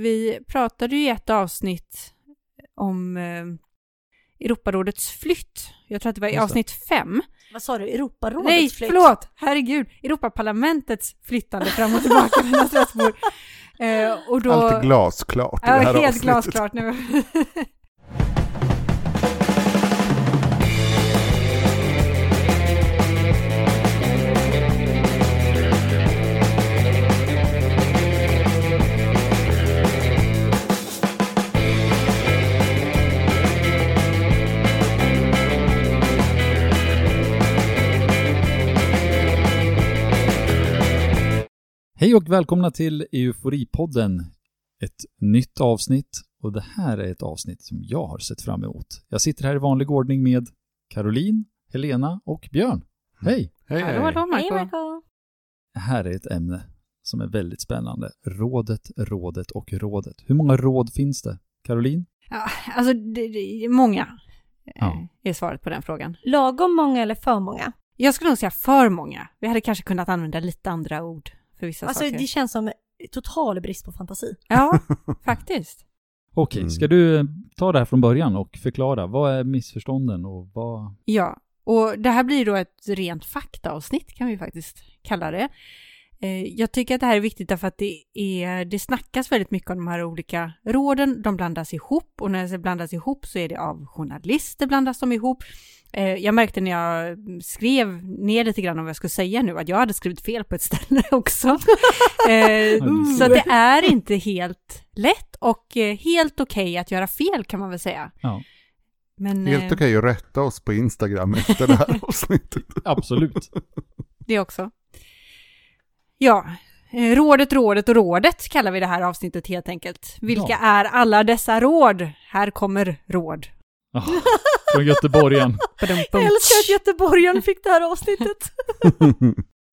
vi pratade ju i ett avsnitt om eh, Europarådets flytt. Jag tror att det var i avsnitt fem. Vad sa du? Europarådets Nej, flytt? förlåt! Herregud! Europaparlamentets flyttande fram och tillbaka mellan Strasbourg. Eh, och då... Allt är glasklart i det här helt avsnittet. glasklart nu. Hej och välkomna till Euforipodden. Ett nytt avsnitt och det här är ett avsnitt som jag har sett fram emot. Jag sitter här i vanlig ordning med Caroline, Helena och Björn. Hej! Hej, Hallå, hallå Hej Marco. Marco! Det här är ett ämne som är väldigt spännande. Rådet, rådet och rådet. Hur många råd finns det? Caroline? Ja, alltså, det, det, många eh, Ja. är svaret på den frågan. Lagom många eller för många? Jag skulle nog säga för många. Vi hade kanske kunnat använda lite andra ord för vissa Alltså saker. det känns som total brist på fantasi. Ja, faktiskt. Okej, Mm. ska du eh, ta det här från början och förklara? Vad är missförstånden och vad... Ja, och det här blir då ett rent faktaavsnitt kan vi faktiskt kalla det. Eh, Jag tycker att det här är viktigt därför att det, är, det snackas väldigt mycket om de här olika råden. De blandas ihop och när det blandas ihop så är det av journalister blandas de ihop. Eh, Jag märkte när jag skrev ner lite grann om vad jag skulle säga nu att jag hade skrivit fel på ett ställe också. Eh, Så det är inte helt lätt och helt okej att göra fel kan man väl säga. Ja, Men Helt okej att rätta oss på Instagram efter det här avsnittet. absolut. Det också. Ja, eh, rådet, rådet och rådet kallar vi det här avsnittet helt enkelt. Vilka Ja. är alla dessa råd? Här kommer råd. Ah, från Göteborgen. Jag älskar att göteborgaren fick det här avsnittet.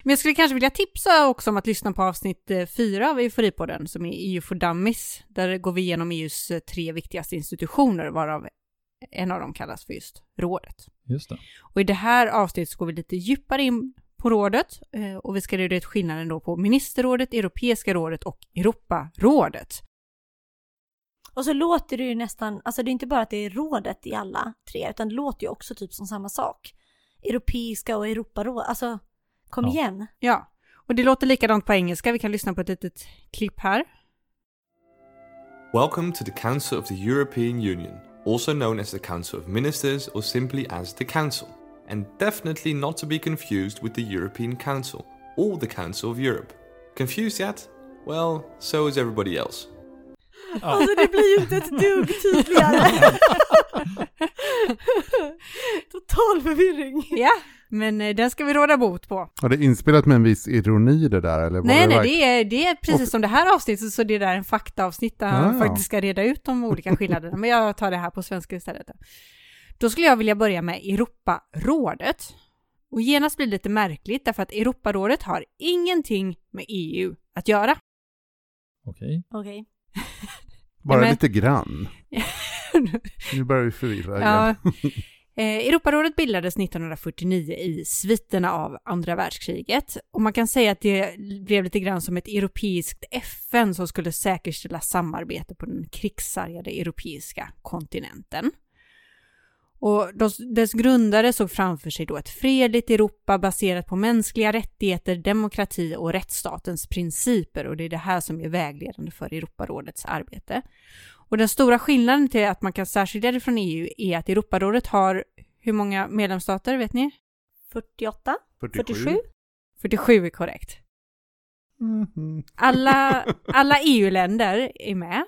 Men jag skulle kanske vilja tipsa också om att lyssna på avsnitt eh, fyra av Euforipodden som är EU for Dummies. Där går vi igenom EUs eh, tre viktigaste institutioner varav en av dem kallas för just rådet. Just det. Och i det här avsnittet så går vi lite djupare in på rådet eh, och vi ska reda ut skillnaden då på ministerrådet, Europeiska rådet och Europarådet. Och så låter det ju nästan, alltså det är inte bara att det är rådet i alla tre, utan det låter ju också typ som samma sak. Europeiska och Europaråd, alltså kom Ja. igen. Ja, och det låter likadant på engelska. Vi kan lyssna på ett litet klipp här. Welcome to the Council of the European Union, also known as the Council of Ministers or simply as the Council, and definitely not to be confused with the European Council or the Council of Europe. Confused yet? Well, so is everybody else. Alltså det blir ju inte ett dugg tydligare. Total förvirring. Ja, men eh, den ska vi råda bot på. Har det inspelat med en viss ironi det där? Eller var Nej, det nej, det är, det är precis som det här avsnittet, så det är där en faktaavsnitt där Ja, han ja. faktiskt ska reda ut de olika skillnaderna. Men jag tar det här på svenska istället. Då skulle jag vilja börja med Europarådet. Och genast blir det lite märkligt därför att Europarådet har ingenting med EU att göra. Okej. Okej. Bara men- lite grann. Nu börjar vi förvirra Ja. igen. Eh, Europarådet bildades 1949 i sviterna av andra världskriget och man kan säga att det blev lite grann som ett europeiskt FN som skulle säkerställa samarbete på den krigssargade europeiska kontinenten. Och dess- grundare såg framför sig då ett fredligt Europa baserat på mänskliga rättigheter, demokrati och rättsstatens principer och det är det här som är vägledande för Europarådets arbete. Och den stora skillnaden till att man kan särskilja det från EU är att Europarådet har hur många medlemsstater, vet ni? 48? 47? 47 är korrekt. Mhm. Alla, alla EU-länder är med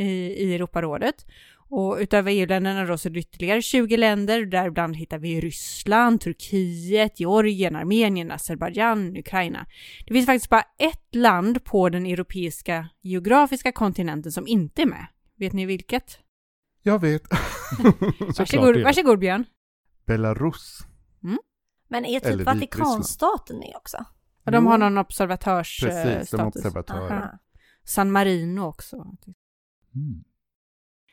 i, i Europarådet. Och utöver EU-länderna då så är det ytterligare 20 länder, däribland hittar vi Ryssland, Turkiet, Georgien, Armenien, Azerbajdzjan, Ukraina. Det finns faktiskt bara ett land på den europeiska geografiska kontinenten som inte är med. Vet ni vilket? Jag vet. Varsågod, varsågod Björn. Belarus. Men är Eller typ Vatikanstaten med också? Och de har någon observatörsstatus. Precis, som observatörer. Aha. San Marino också. Mm.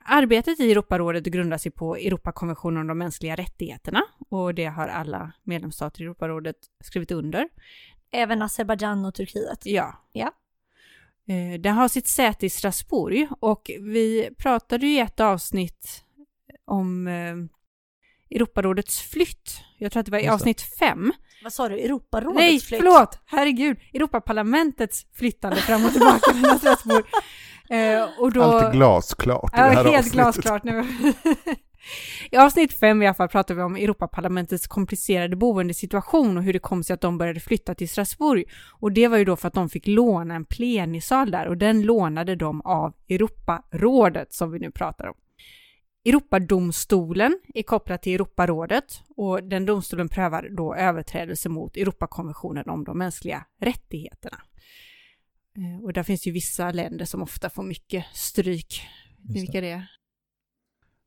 Arbetet i Europarådet grundar sig på Europakonventionen om de mänskliga rättigheterna och det har alla medlemsstater i Europarådet skrivit under. Även Azerbajdzjan och Turkiet. Ja. Ja. Eh, Den har sitt säte i Strasbourg och vi pratade ju i ett avsnitt om eh, Europarådets flytt. Jag tror att det var i avsnitt fem. Vad sa du? Europarådets Nej, flytt? förlåt! Herregud! Europaparlamentets flyttande fram och tillbaka mellan Strasbourg. Eh, och då... Allt är glasklart i det här helt avsnittet. glasklart nu. I avsnitt fem i alla fall pratar vi om Europaparlamentets komplicerade boendesituation och hur det kom sig att de började flytta till Strasbourg. Och det var ju då för att de fick låna en plenisal där och den lånade de av Europarådet som vi nu pratar om. Europadomstolen är kopplad till Europarådet och den domstolen prövar då överträdelse mot Europakonventionen om de mänskliga rättigheterna. Eh, Och där finns ju vissa länder som ofta får mycket stryk. Just vilka det är?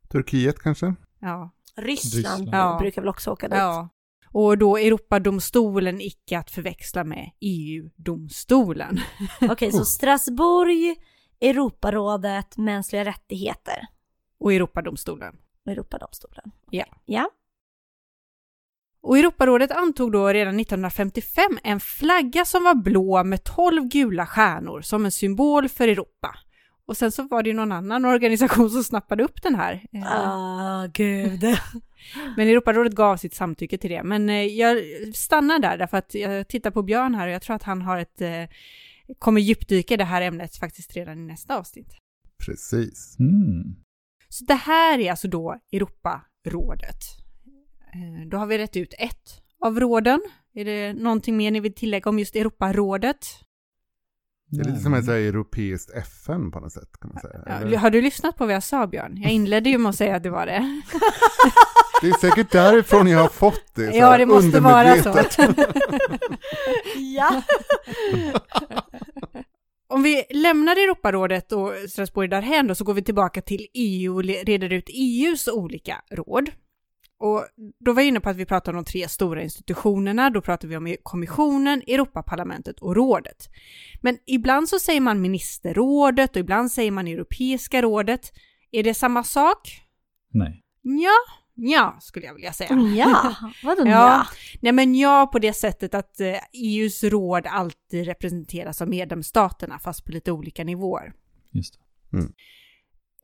Turkiet kanske? Ja. Ryssland, Ryssland. Ja. brukar väl också åka dit? ja. Och då Europadomstolen icke att förväxla med EU-domstolen. Okej, så Strasbourg, Europarådet, mänskliga rättigheter Och Europadomstolen. och Europadomstolen. Ja. Ja. Och Europarådet antog då redan 1955 en flagga som var blå med 12 gula stjärnor som en symbol för Europa. Och sen så var det ju någon annan organisation som snappade upp den här. Eh, Ah, gud. Men Europarådet gav sitt samtycke till det. Men eh, jag stannar där därför att jag tittar på Björn här och jag tror att han har ett, eh, kommer djupdyka i det här ämnet faktiskt redan i nästa avsnitt. Precis. Mm. Så det här är alltså då Europarådet. Eh, Då har vi rätt ut ett av råden. Är det någonting mer ni vill tillägga om just Europarådet? Det är lite som ett europeiskt FN på något sätt kan man säga. Ja, har du lyssnat på vad jag sa Björn? Jag inledde ju med att säga att det var det. Det är säkert därifrån jag har fått det. Ja, det måste vara så. ja. Om vi lämnar Europarådet och Strasbourg därhän då så går vi tillbaka till EU och reder ut EUs olika råd. Och då var jag inne på att vi pratar om de tre stora institutionerna, då pratar vi om kommissionen, Europaparlamentet och rådet. Men ibland så säger man ministerrådet och ibland säger man Europeiska rådet. Är det samma sak? Nej. Ja, ja skulle jag vilja säga. Ja, vadå ja? Ja. Nej men ja på det sättet att eh, EUs råd alltid representeras av medlemsstaterna fast på lite olika nivåer. Just det.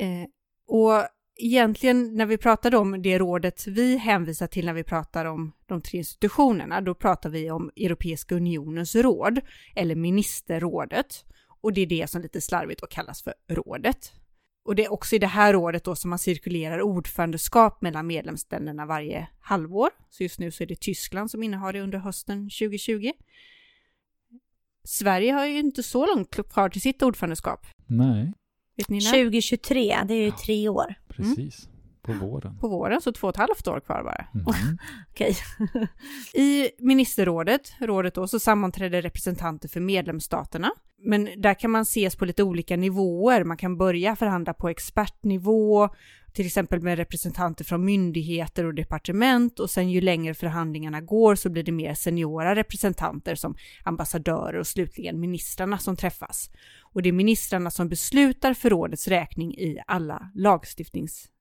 Eh, och egentligen när vi pratade om det rådet vi hänvisar till när vi pratar om de tre institutionerna, då pratar vi om Europeiska unionens råd eller ministerrådet. Och det är det som lite slarvigt då kallas för rådet. Och det är också i det här rådet då som man cirkulerar ordförandeskap mellan medlemsländerna varje halvår. Så just nu så är det Tyskland som innehar det under hösten 2020. Sverige har ju inte så långt kvar till sitt ordförandeskap. Nej, Vet ni när? 2023, det är ju tre år. Precis. På våren. På våren, så två och ett halvt år kvar bara. Mm. Okej. I ministerrådet, rådet då, så sammanträder representanter för medlemsstaterna. Men där kan man ses på lite olika nivåer. Man kan börja förhandla på expertnivå, till exempel med representanter från myndigheter och departement och sen ju längre förhandlingarna går så blir det mer seniora representanter som ambassadörer och slutligen ministrarna som träffas. Och det är ministrarna som beslutar för rådets räkning i alla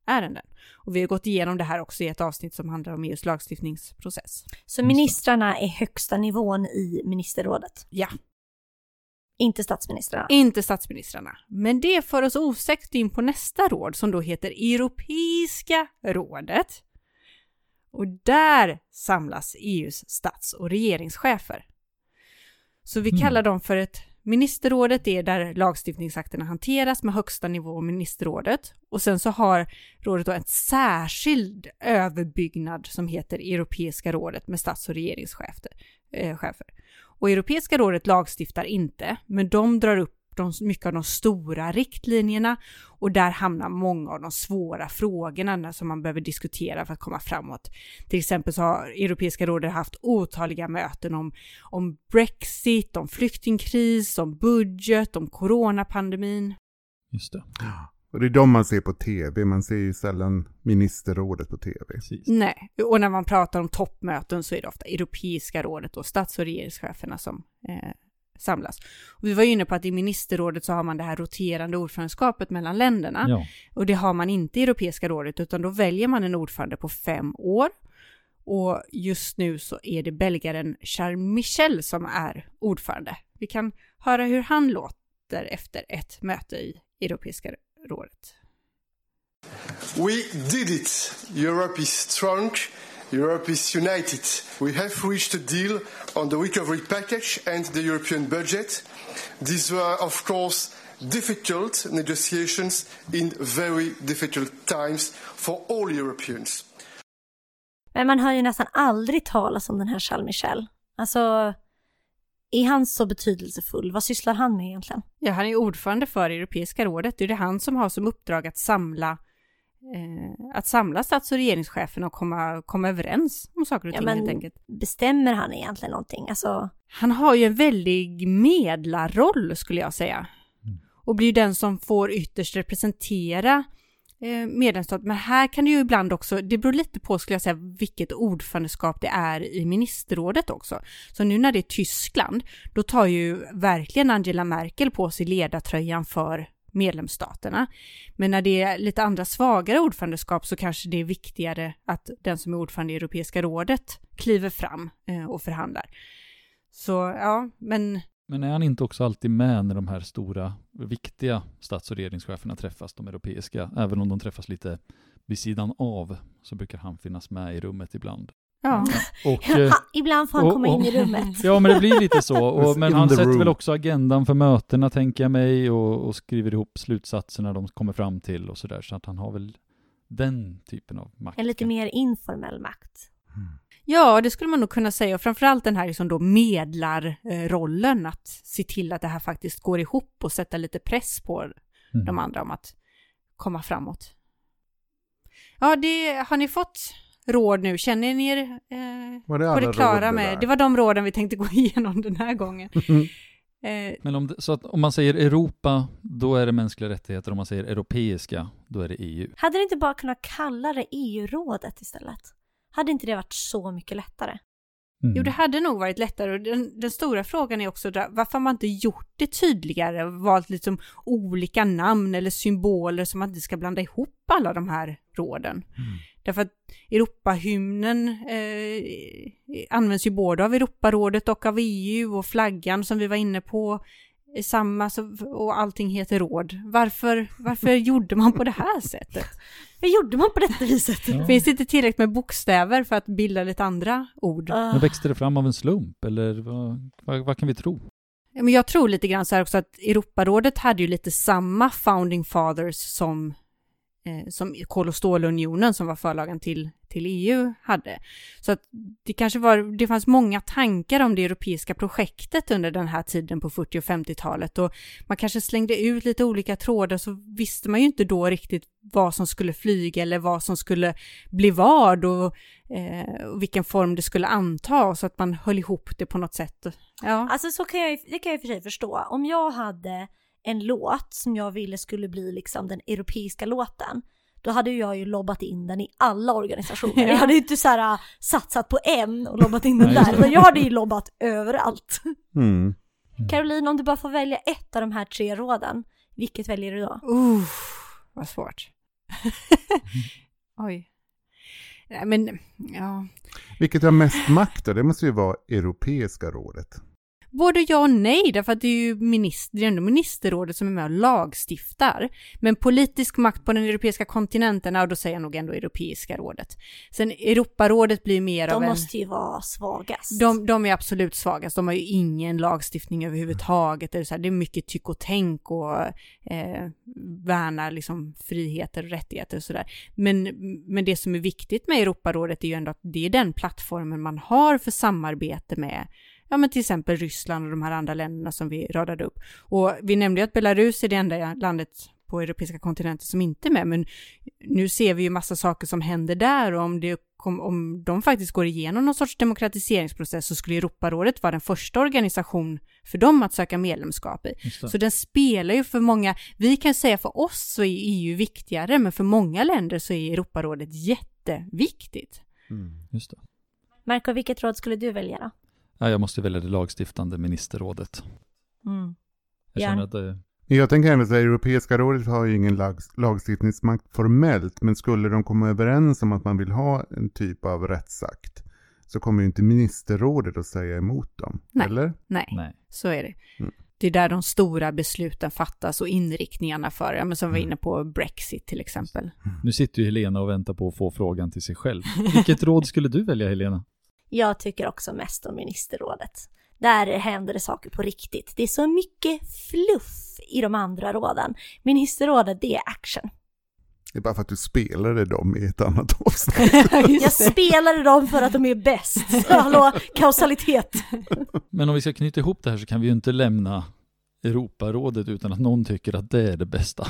lagstiftningsärenden. Och vi har gått igenom det här också i ett avsnitt som handlar om EUs lagstiftningsprocess. Så ministrarna är högsta nivån i ministerrådet, Ja, inte statsministrarna. inte statsministrarna. Men det för oss osökt in på nästa råd som då heter Europeiska rådet. Och där samlas EUs stats och regeringschefer. Så vi Mm. kallar dem för ett Ministerrådet är där lagstiftningsakterna hanteras med högsta nivå ministerrådet. Och sen så har rådet då en särskild överbyggnad som heter Europeiska rådet med stats och regeringschefer. Eh. Och Europeiska rådet lagstiftar inte, men de drar upp de, mycket av de stora riktlinjerna och där hamnar många av de svåra frågorna som man behöver diskutera för att komma framåt. Till exempel så har Europeiska rådet haft otaliga möten om, om Brexit, om flyktingkris, om budget, om coronapandemin. Just det. Och det är de man ser på tv, man ser ju sällan ministerrådet på tv. Precis. Nej, och när man pratar om toppmöten så är det ofta Europeiska rådet och stats och regeringscheferna som eh, samlas. Och vi var ju inne på att i ministerrådet så har man det här roterande ordförandeskapet mellan länderna. Ja. Och det har man inte i Europeiska rådet, utan då väljer man en ordförande på fem år. Och just nu så är det belgaren Charles Michel som är ordförande. Vi kan höra hur han låter efter ett möte i Europeiska rådet. We did it. Europe is strong. Europe is united. We have reached a deal on the recovery package and the European budget. These were, of course, difficult negotiations in very difficult times for all Europeans. Men man hör ju nästan aldrig talas om den här Charles Michel. Alltså, är han så betydelsefull? Vad sysslar han med egentligen? Ja, han är ordförande för Europeiska rådet. Det är det han som har som uppdrag att samla att samla stats och regeringscheferna och komma, komma överens om saker och Ja, ting men helt enkelt. bestämmer han egentligen någonting? Alltså, Han har ju en väldig medlarroll skulle jag säga. Och blir ju den som får ytterst representera eh, medlemsstat. Men här kan det ju ibland också, det beror lite på skulle jag säga vilket ordförandeskap det är i ministerrådet också. Så nu när det är Tyskland, då tar ju verkligen Angela Merkel på sig ledartröjan för medlemsstaterna. Men när det är lite andra svagare ordförandeskap så kanske det är viktigare att den som är ordförande i Europeiska rådet kliver fram eh, och förhandlar. Så ja, men Men är han inte också alltid med när de här stora, viktiga stats och regeringscheferna träffas, de europeiska, även om de träffas lite vid sidan av, så brukar han finnas med i rummet ibland ja. Och, eh, ha, ibland får han och- komma in och- i rummet. ja, men det blir lite så. Och, men In han sätter room. väl också agendan för mötena, tänker jag mig, och, och skriver ihop slutsatserna de kommer fram till och sådär. Så att han har väl den typen av makt. En lite mer informell makt. Ja, det skulle man nog kunna säga. Och framförallt den här liksom då medlarrollen, att se till att det här faktiskt går ihop och sätta lite press på Mm. de andra om att komma framåt. Ja, det har ni fått råd nu? Känner ni er eh, Var det på alla det klara med? Det var de råden vi tänkte gå igenom den här gången. Eh, Men om, det, så att om man säger Europa, då är det mänskliga rättigheter. Om man säger europeiska, då är det EU. Hade ni inte bara kunnat kalla det EU-rådet istället? Hade inte det varit så mycket lättare? Mm. Jo, det hade nog varit lättare. Och den, den stora frågan är också varför har man inte gjort det tydligare? Valt liksom olika namn eller symboler som man inte ska blanda ihop alla de här råden. Därför att Europahymnen eh, används ju både av Europarådet och av EU och flaggan som vi var inne på är samma så, och allting heter råd. Varför, varför gjorde man på det här sättet? Hur gjorde man på detta viset? Ja. Finns det inte tillräckligt med bokstäver för att bilda lite andra ord? Ah. Men växte det fram av en slump, eller vad, vad, vad kan vi tro? Men jag tror lite grann så här också att Europarådet hade ju lite samma founding fathers som, Eh, som kol och stålunionen som var förlagen till, till EU hade. Så att det kanske var, det fanns många tankar om det europeiska projektet under den här tiden på 40 och 50-talet och man kanske slängde ut lite olika trådar så visste man ju inte då riktigt vad som skulle flyga eller vad som skulle bli vad och, eh, och vilken form det skulle anta så att man höll ihop det på något sätt. Ja. Alltså så kan jag, ju- det kan jag i och för sig förstå. Om jag hade en låt som jag ville skulle bli liksom den europeiska låten, då hade jag ju lobbat in den i alla organisationer. Ja. Jag hade ju inte så här äh, satsat på en och lobbat in den där, utan jag hade ju lobbat överallt. Mm. Caroline, om du bara får välja ett av de här tre råden, vilket väljer du då? Uh, vad svårt. Oj. Nej, men ja. Vilket har mest makt då? Det måste ju vara Europeiska rådet. Både ja och nej, därför att det är ju minister, det är ändå ministerrådet som är med och lagstiftar. Men politisk makt på den europeiska kontinenten, ja då säger jag nog ändå Europeiska rådet. Sen Europarådet blir mer av De en... måste ju vara svagast. De, de är absolut svagast, de har ju ingen lagstiftning överhuvudtaget. Det är, så här, det är mycket tyck och tänk och eh, värnar liksom friheter och rättigheter och sådär. Men, men det som är viktigt med Europarådet är ju ändå att det är den plattformen man har för samarbete med Ja men till exempel Ryssland och de här andra länderna som vi radade upp. Och vi nämnde ju att Belarus är det enda landet på europeiska kontinenten som inte är med, men nu ser vi ju massa saker som händer där och om, det kom, om de faktiskt går igenom någon sorts demokratiseringsprocess så skulle Europarådet vara den första organisation för dem att söka medlemskap i. Så den spelar ju för många, vi kan säga för oss så är EU viktigare, men för många länder så är Europarådet jätteviktigt. Just det. Marco, vilket råd skulle du välja då? Ja, jag måste välja det lagstiftande ministerrådet. Mm. Jag känner att det, Jag tänker ändå att Europeiska rådet har ju ingen lag, lagstiftningsmakt formellt, men skulle de komma överens om att man vill ha en typ av rättsakt så kommer ju inte ministerrådet att säga emot dem. Nej. Eller? Nej, nej. så är det. Mm. Det är där de stora besluten fattas och inriktningarna för, ja, men som vi var inne på Brexit till exempel. Nu sitter ju Helena och väntar på att få frågan till sig själv. Vilket råd skulle du välja Helena? Jag tycker också mest om ministerrådet. Där händer det saker på riktigt. Det är så mycket fluff i de andra råden. Ministerrådet, det är action. Det är bara för att du spelade dem i ett annat avsnitt. Jag spelade dem för att de är bäst. Hallå, kausalitet. Men om vi ska knyta ihop det här så kan vi ju inte lämna Europarådet utan att någon tycker att det är det bästa.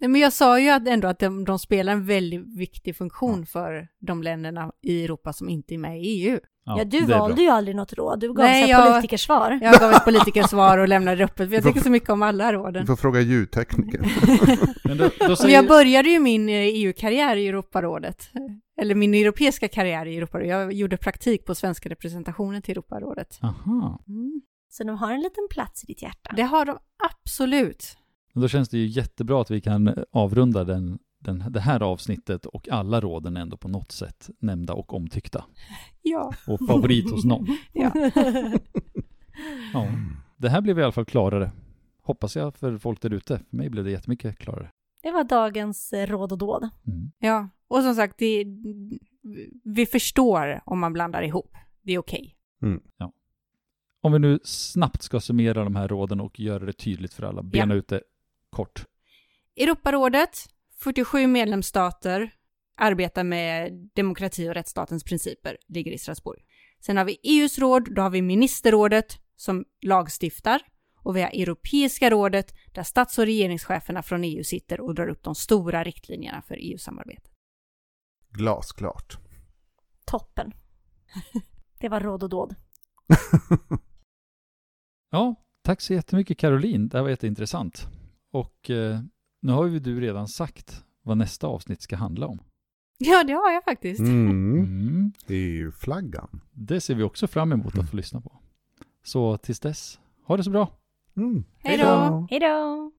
Nej, men jag sa ju att ändå att de, de spelar en väldigt viktig funktion för de länderna i Europa som inte är med i E EU. Ja, du valde bra. ju aldrig något råd. Du gav Nej, jag- politikersvar. Jag gav ett politikersvar och lämnade det öppet, för jag tycker så mycket om alla Vi råden. får fråga ljudtekniker. Men då, då Och säger... jag började ju min eh, EU-karriär i Europarådet. Eller min europeiska karriär i Europarådet. Jag gjorde praktik på svenska representationen till Europarådet. Aha. Mm. Så de har en liten plats i ditt hjärta. Det har de absolut. Men Då känns det ju jättebra att vi kan avrunda den, den, det här avsnittet och alla råden ändå på något sätt nämnda och omtyckta. Ja. Och favorit hos någon. ja. Ja. Det här blev i alla fall klarare. Hoppas jag för folk där ute. För mig blev det jättemycket klarare. Det var dagens eh, råd och dåd. Mm. Ja, och som sagt, det, vi förstår om man blandar ihop. Det är okej. Om vi nu snabbt ska summera de här råden och göra det tydligt för alla. Bena ut det kort. Europarådet, 47 medlemsstater, arbetar med demokrati och rättsstatens principer, ligger i Strasbourg. Sen har vi EUs råd, då har vi ministerrådet som lagstiftar och vi har Europeiska rådet där stats och regeringscheferna från EU sitter och drar upp de stora riktlinjerna för EU-samarbetet. Glasklart. Toppen. Det var råd och dåd. Ja, tack så jättemycket Caroline. Det här var jätteintressant. Och eh, nu har ju du redan sagt vad nästa avsnitt ska handla om. Ja, det har jag faktiskt. Mm. Mm. EU-flaggan. Det ser vi också fram emot att få lyssna på. Så tills dess, ha det så bra. Mm. Hej då! Hej då!